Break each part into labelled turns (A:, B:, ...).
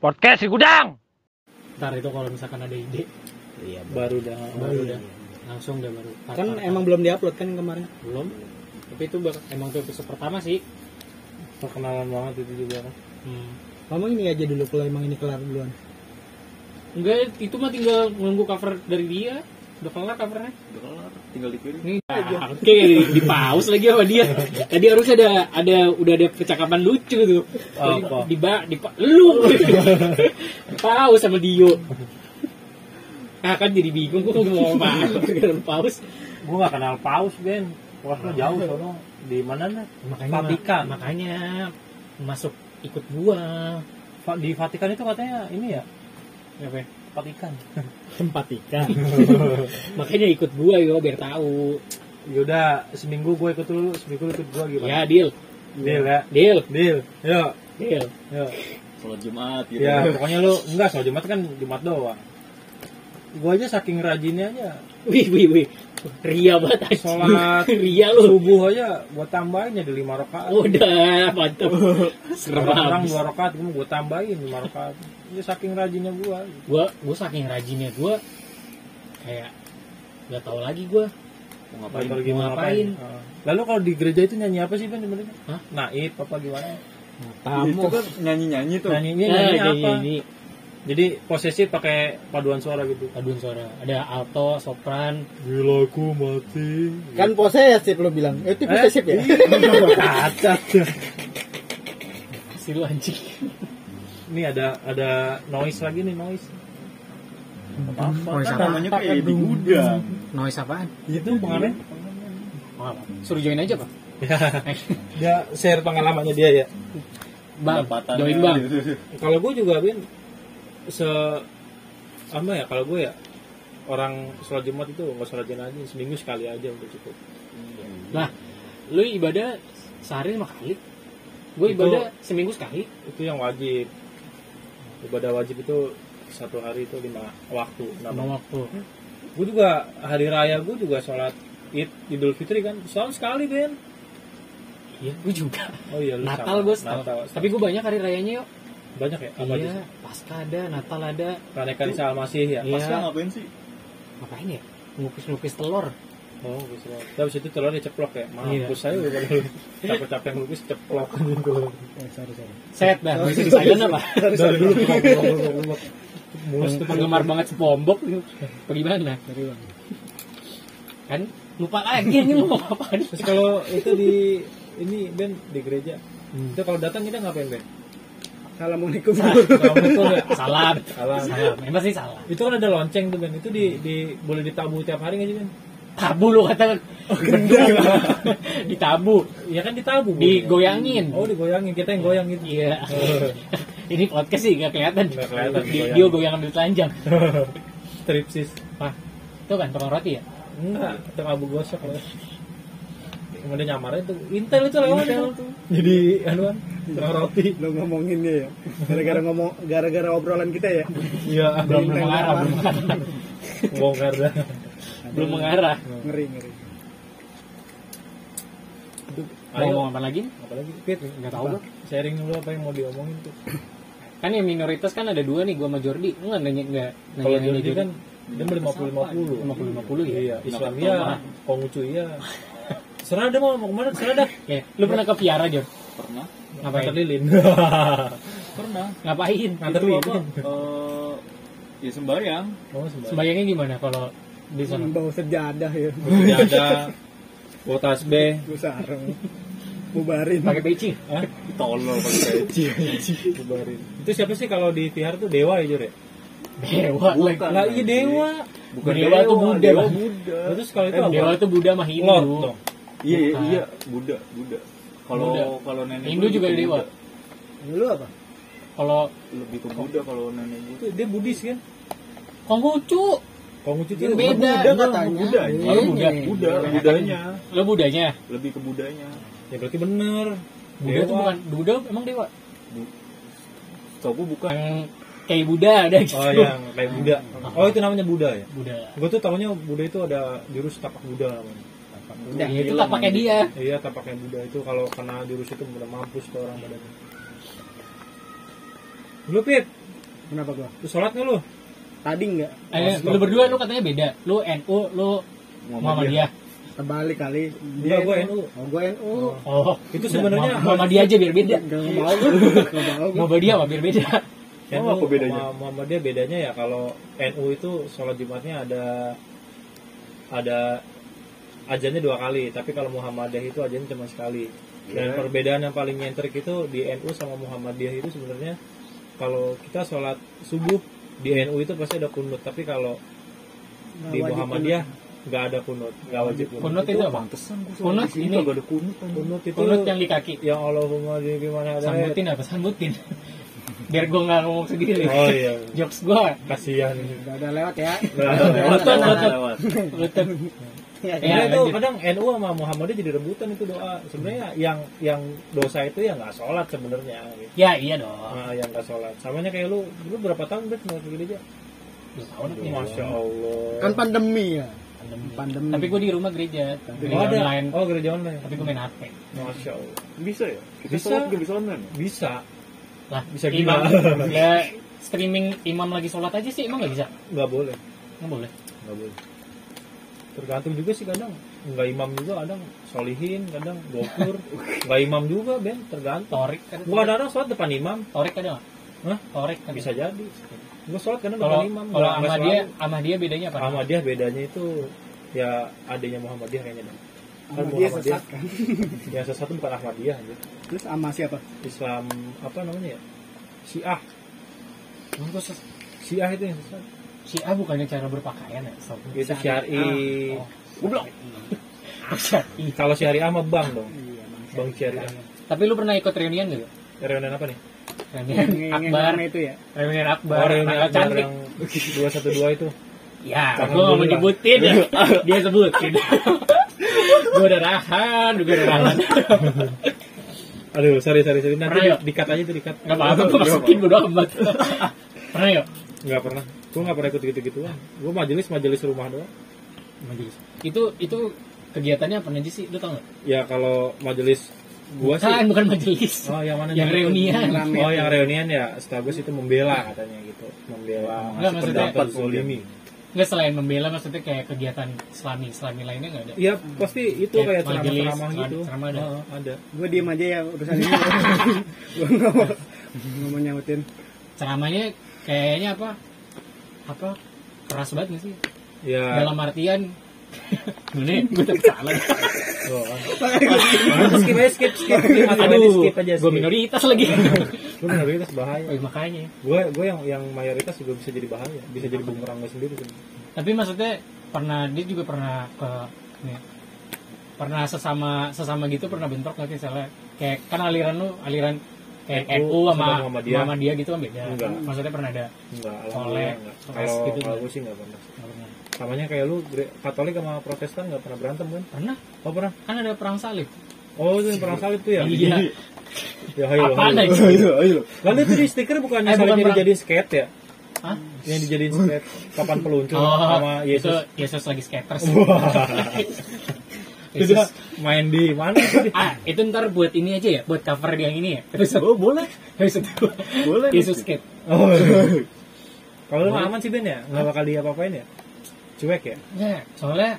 A: Podcast di gudang.
B: Ntar itu kalau misalkan ada ide
C: Iya,
D: baru dah
B: baru dah langsung dah baru.
C: Kan emang belum diupload kan kemarin.
B: belum. Tapi itu bak- emang tuh episode pertama sih.
D: perkenalan banget itu juga kan
B: Hmm.
C: Ngomong ini aja dulu kalau emang ini kelar duluan.
B: Enggak, itu mah tinggal nunggu cover dari dia. Udah kelar covernya.
E: Udah kelar, tinggal dikirim.
B: Nih, ah, oke di pause lagi sama dia. Tadi harusnya ada ada udah ada percakapan lucu tuh. Tadi
D: Apa?
B: Di ba, di pa- lu. Di pause sama Dio. Ah kan jadi bingung gua mau apa gara pause.
D: gue gak kenal paus Ben paus lo jauh sono di mana nih
B: Makanya
D: Vatikan.
B: makanya masuk ikut gua.
D: Di Vatikan itu katanya ini ya
B: Apa? ya?
D: Vatikan
C: Tempat ikan.
B: Makanya ikut gua yo biar tahu.
D: yaudah seminggu gue ikut dulu seminggu lu ikut gue gimana
B: Ya, deal.
D: deal ya
B: Deal.
D: deal yuk
B: Deal.
D: yuk
E: Sholat Jumat gitu.
D: ya pokoknya lu enggak soal Jumat kan Jumat doang gue aja saking rajinnya aja
B: Wih, wih, wih. Ria banget anjing.
D: Sholat
B: Ria lu.
D: subuh aja gue tambahin jadi lima rakaat
B: Udah, mantap. Serem
D: orang dua rakaat gue gue tambahin lima rakaat ini saking rajinnya gue
B: Gua gua saking rajinnya gua kayak nggak tahu lagi gua
E: Mau
D: Ngapain?
B: Mau ngapain?
D: ngapain? Lalu kalau di gereja itu nyanyi apa sih Ben sebenarnya?
B: Hah?
D: Naib apa gimana?
E: Itu kan nyanyi-nyanyi tuh.
D: Nyanyinya
B: Nah,
D: nyanyi
B: jadi
D: apa?
B: ini
D: Jadi posesif pakai paduan suara gitu.
B: paduan suara. Ada alto, sopran.
D: Bila aku mati.
C: Kan posesif lo bilang. Eh, Itu posesif ya?
D: Cacat.
B: Si lu anjing.
D: Ini ada ada noise lagi nih noise.
E: Apa?
C: Noise
E: Kan
C: apa?
E: namanya kayak di gudang.
C: Noise apaan?
D: Itu pengamen.
B: Oh, apa? Suruh join aja, Pak.
D: Ya, dia share pengalamannya dia ya.
B: Bang, join Bang.
E: gitu.
D: Kalau gue juga Ben se apa ya kalau gue ya orang sholat jumat itu nggak sholat rajin aja seminggu sekali aja udah cukup
B: Nah, lu ibadah sehari lima kali. Gue
D: Itu-
B: ibadah seminggu sekali.
D: itu yang wajib ibadah wajib itu satu hari itu lima waktu nama
B: waktu.
D: gue juga hari raya gue juga sholat id idul fitri kan selalu sekali Ben
B: Iya, gue juga.
D: oh iya lu
B: Natal gue
D: Natal
B: Tapi gue banyak hari rayanya yuk.
D: Banyak ya apa
B: Iya,
D: aja
B: pasca ada, Natal ada.
D: Keanekan Isa Al-Masih ya
B: Iya.
E: Pas kan ngapain sih?
B: Ngapain ya? Ngukis-ngukis telur.
D: oh bisa terus itu telur diceplok ya
B: Iya.
D: mampus saya udah capek-capek ngelukis ceplok gitu
C: sorry, sorry.
B: Set dah, bisa di silent apa?
D: dari dulu mulus
B: Mulus
D: tuh
B: penggemar banget SpongeBob Apa gimana?
C: Sorry, Bang.
B: Kan lupa lagi ini mau apaan
D: terus kalau itu di ini Ben di gereja itu kalau datang kita ngapain Ben
C: Assalamualaikum.
D: Assalamualaikum.
B: Salam.
D: Salam.
B: Salam, emang sih salah
D: itu kan ada lonceng tuh Ben. Itu di, di boleh ditabu tiap hari nggak sih Ben?
B: Tabu lu kata. Ditabu.
D: Ya kan ditabu.
B: Digoyangin.
D: Oh digoyangin. Kita yang goyang gitu.
B: Iya. Ini podcast sih gak kelihatan.
D: Nggak kelihatan,
B: Di-
D: goyang.
B: Dia goyang ambil telanjang.
D: Stripsis.
B: Wah, itu kan tukang roti ya?
D: enggak. Kita abu gosok. Kemudian nyamarnya tuh intel itu lewat tuh jadi anuan tukang roti
C: Lo ngomongin dia ya. Gara-gara ngomong gara-gara obrolan kita ya.
D: iya
B: Belum mengarah, belum mengarah.
D: bongkar dah
B: Belum mengarah.
C: Ngeri, ngeri.
B: Mau
D: ayo
B: ngomong apa lagi?
D: apa lagi Fit
B: Nggak tahu gua.
D: sharing dulu apa yang mau diomongin tuh
B: Kan yang minoritas kan ada dua nih, gua sama Jordi. Enggak nanya enggak nanya
D: kalau jadi kan dia lima puluh lima puluh
B: 50-50 ya?
D: iya Islam iya Konghucu iya serah dah mau mau ke mana serah dah
B: Ya, lu pernah ke Piara, Jor?
E: Pernah.
D: nganter
B: Ngapain?
D: lilin
E: Pernah.
B: Ngapain?
D: nganter
E: Itu apa?
D: lilin
E: Eh, ya sembahyang.
D: oh sembahyang
B: Sembayangnya gimana kalau di sana?
C: Bawa sejadah ya.
D: Tidak ada bawa tasbih
C: Gue sarung. Bubarin.
B: Pakai peci?
E: Tolol pakai peci.
D: Bubarin. Itu siapa sih kalau di vihar tuh dewa ya Jur ya?
B: Dewa.
E: Bukan.
D: Lah iya dewa.
E: Bukan
B: Dewa Buddha,
E: Dewa
B: Bang.
E: Buddha.
D: Terus kalau itu
B: Eh,
D: apa?
B: Dewa itu Buddha mah Hindu.
E: Iya, iya, iya, Buddha, Buddha. Kalau kalau nenek
B: Hindu juga
E: gitu,
B: dewa.
E: Buddha.
C: Lu apa?
B: Kalau
E: Lebih ke Buddha kalau nenek gue.
D: Itu dia Buddhis kan?
B: Konghucu,
D: Konghucu itu
B: beda.
C: Buddha katanya.
E: Buddha.
B: Oh, Buddha.
E: Buddha, Buddhanya.
B: lo Budanya.
E: Lebih ke Buddhanya.
D: Ya berarti bener.
B: Buddha itu bukan Buddha emang dewa.
E: Tau gue bukan.
B: Yang kayak Buddha ada gitu.
D: Oh yang kayak Buddha. Oh itu namanya Buddha ya?
B: Buddha.
D: Gue tuh taunya Buddha itu ada jurus tapak Buddha namanya.
C: Udah.
B: Ya, itu
E: hilang
B: tak pakai
E: ini.
B: dia.
D: Iya tapaknya Buddha itu kalau kena jurus itu udah mampus tuh orang badannya. Lu Pit,
C: Kenapa gua?
D: Lu sholat nggak lu?
C: Tadi enggak.
B: Eh, lu berdua lu katanya beda. Lu NU, lu Muhammadiyah.
C: Terbalik kali.
D: Enggak, gua NU.
C: Oh, gua NU.
B: Oh,
D: Itu sebenarnya
B: Muhammadiyah aja biar beda.
C: Enggak mau gua. Enggak mau gua.
B: Muhammadiyah mah biar beda.
E: Oh,
D: NU
E: apa bedanya?
D: sama Muhammadiyah bedanya ya kalau NU itu sholat Jumatnya ada ada ajannya dua kali, tapi kalau Muhammadiyah itu ajannya cuma sekali. Dan
E: Ya.
D: perbedaan yang paling nyentrik itu di NU sama Muhammadiyah itu sebenarnya kalau kita sholat subuh di NU itu pasti ada kunut, tapi kalau
C: Nggak
D: di Muhammadiyah nggak ada kunut, nggak wajib kunut.
B: Kunut itu apa? Kunut ini.
E: kagak ada kunut.
D: Kunut itu
B: Kunut yang di kaki.
D: yang Allahumma di gimana ada
B: Sambutin apa? Sambutin. Biar gua nggak ngomong sendiri.
D: Oh iya,
B: Jokes gua.
D: kasihan.
C: Udah, udah lewat ya.
B: Lutut, lutut.
E: Lewat.
B: Lutut.
C: Ya,
B: Ya,
D: Ya, itu
B: lanjut.
D: kadang NU sama Muhammadiyah jadi rebutan itu doa. Sebenarnya yang yang dosa itu ya nggak sholat sebenarnya. Gitu.
B: Ya, iya dong.
D: Nah, yang nggak sholat. Samanya kayak lu, lu berapa tahun bet nggak ke gereja?
B: Dua tahun ya.
D: Masya Allah.
C: Kan pandemi ya.
B: Pandemi.
C: Pandemi.
B: Tapi gua di rumah gereja. Gereja
D: oh, ada.
B: online.
D: Oh gereja online.
B: Tapi gua main HP.
D: Masya Allah.
E: Bisa ya? Kita
D: Bisa.
E: sholat juga bisa online.
D: Bisa.
B: Lah,
D: Bisa gila.
B: Ya, streaming imam lagi sholat aja sih emang nggak bisa?
D: Nggak boleh.
B: Nggak boleh.
D: Nggak boleh. Tergantung juga sih kadang. Nggak imam juga kadang solihin, kadang gopur. Nggak imam juga Ben, tergantung.
B: Torik kan?
D: Gua kadang sholat depan imam.
B: Torik ada nggak?
D: Hah?
B: Torik kan
D: Bisa jadi. Gua sholat kadang depan imam.
B: kalau
D: nggak
B: Ahmadiyah,
D: selalu.
B: Ahmadiyah bedanya apa?
D: Ahmadiyah bedanya itu ya adanya Muhammadiyah kayaknya deh. Kan
C: Sama dia sesat kan.
D: Yang sesat itu bukan Ahmadiyah aja.
C: Terus sama siapa?
D: Islam apa namanya ya? Syiah. Syiah itu yang sesat.
B: Syiah bukannya cara berpakaian ya? So,
D: Itu syari.
B: Oh.
C: Goblok.
B: Syari.
D: Kalau syariah mah bang dong.
C: Iya, Bang.
D: Syariah.
B: Tapi lu pernah ikut reunian gak?
D: Reunian apa nih?
B: Reunian Akbar.
C: itu ya.
B: Reunian Akbar.
D: Oh, reunian Akbar
B: cantik.
D: yang 212 itu.
B: Ya,
D: Jangan
B: gue gak mau
D: dulu lah.
B: nyebutin ya. Dia sebutin. gue udah rahan, gue udah rahan.
D: Aduh, sorry sorry sorry. Nanti di- dikat aja tuh dikat.
B: Gak apa-apa, gue masukin bodo amat. Pernah yuk?
D: Enggak pernah. Gua enggak pernah ikut gitu-gituan. Gua majelis majelis rumah doang.
B: Majelis. Itu itu kegiatannya apa aja sih? Lu tau gak?
D: Ya kalau majelis gua sih
B: Bukan, bukan majelis.
D: Oh, yang mana?
B: Yang
D: nih?
B: reunian.
D: Oh, yang reunian ya. Setahu gue itu membela katanya gitu. Membela
B: Enggak, maksudnya-
D: pendapat zolimi.
B: Nggak selain membela, maksudnya kayak kegiatan islami islami lainnya nggak ada.
D: Iya, pasti itu
B: Kayak
D: kayak
B: majelis,
D: ceramah-ceramah gitu.
B: ceramah ada.
D: Oh, ada.
C: Gue diem aja ya urusan ini. Gue nggak mau nggak mau nyautin.
B: Ceramahnya kayaknya apa? Apa? Keras banget nggak sih?
D: Ya.
B: Dalam artian Ini gue tapi salah.
D: Oh, skip aja, skip, skip. skip.
B: Aduh,
D: skip aja.
B: gue minoritas lagi.
D: Gue minoritas bahaya.
B: Oh, makanya.
D: Gue gue yang yang mayoritas juga bisa jadi bahaya. Bisa jadi bumerang gue sendiri.
B: Tapi maksudnya pernah dia juga pernah ke nih, pernah sesama sesama gitu pernah bentrok nggak sih misalnya kayak kan aliran lu aliran kayak
D: NU
B: sama
D: sama Muhammadiyah.
B: Muhammadiyah gitu kan beda.
D: Enggak.
B: Maksudnya pernah ada
D: Enggak,
B: Oleh,
D: Kalau
B: gitu
D: kalau
B: enggak?
D: gue sih enggak pernah.
B: pernah.
D: Samanya kayak lu Katolik sama Protestan enggak pernah berantem kan?
B: Pernah
D: Oh pernah.
B: kan ada perang salib.
D: Oh itu perang salib tuh ya?
B: Iya.
D: Ya ayo.
B: Apaan
D: ayo.
E: Ayo, ayo.
D: Lalu itu di stiker bukan
B: Eh, bukan
D: salibnya
B: perang.
D: dijadiin skate ya?
B: Hah?
D: Yang dijadiin skate papan peluncur
B: Oh,
D: sama
B: itu
D: Yesus.
B: Yesus lagi skaters.
D: Itu main di mana sih?
B: Ah, itu ntar buat ini aja ya, buat cover yang ini ya. Episode,
E: Oh, boleh.
B: episode.
E: Boleh.
B: Yesus skate.
D: Oh. Kalau lu aman sih Ben ya? Nggak bakal diapa-apain ya? Cuek ya?
B: Ya, soalnya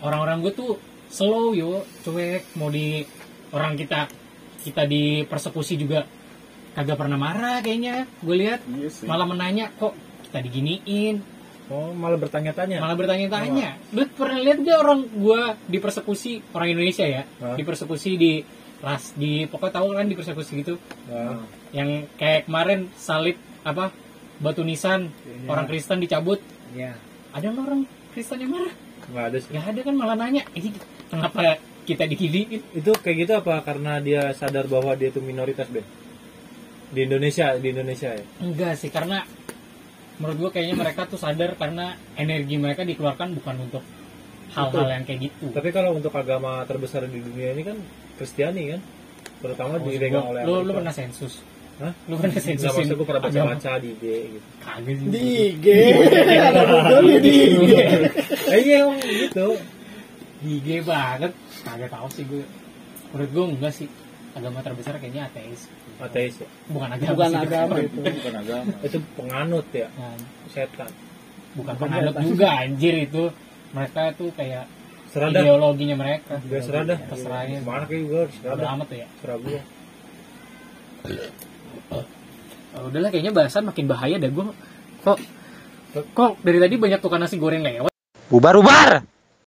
B: orang-orang gue tuh slow yo, cuek, mau di orang kita kita dipersekusi juga kagak pernah marah kayaknya. Gue lihat
E: Iya
B: malah menanya kok kita diginiin,
D: Oh malah bertanya-tanya.
B: malah bertanya-tanya. Lu pernah lihat gak orang gue dipersekusi orang Indonesia ya,
D: Hah?
B: dipersekusi di ras di pokoknya tahu kan dipersekusi gitu,
D: Nah,
B: yang kayak kemarin salib apa batu nisan
C: Iya.
B: orang Kristen dicabut,
C: Ya.
B: ada nggak orang Kristen yang marah?
D: nggak ada sih.
B: Gak ada kan malah nanya, ini kenapa kita diginiin?
D: Itu kayak gitu apa karena dia sadar bahwa dia itu minoritas Ben? Di Indonesia, di Indonesia ya.
B: Enggak sih, karena menurut gua kayaknya mereka tuh sadar karena energi mereka dikeluarkan bukan untuk hal-hal yang kayak gitu.
D: Tapi kalau untuk agama terbesar di dunia ini kan Kristiani kan, terutama
B: Oh,
D: dipegang oleh
B: lu, lu pernah sensus?
D: Hah?
B: Lu pernah sensus?
D: maksud gue pernah baca-baca di IG gitu.
B: Sih.
C: Di IG. Ada Google di IG.
D: Eh, iya emang gitu.
B: Di IG banget. Kagak tahu sih gue. Menurut gue enggak sih. Agama terbesar kayaknya ateis.
D: Ateis ya?
B: Bukan agama
C: bukan
B: sih.
C: agama. Itu
E: bukan agama.
D: Itu penganut ya?
B: Nah,
D: setan.
B: Bukan
C: Bukan
B: penganut
C: setan.
B: juga anjir itu. Mereka tuh kayak
D: serada.
B: ideologinya mereka.
D: Gue serada.
B: Terserah ya
D: mana kayak gue harus serada.
B: Udah amat ya.
D: Serah gue
B: Oh, udahlah kayaknya bahasan makin bahaya dah gue kok kok dari tadi banyak tukang nasi goreng lewat?
A: Bubar, bubar!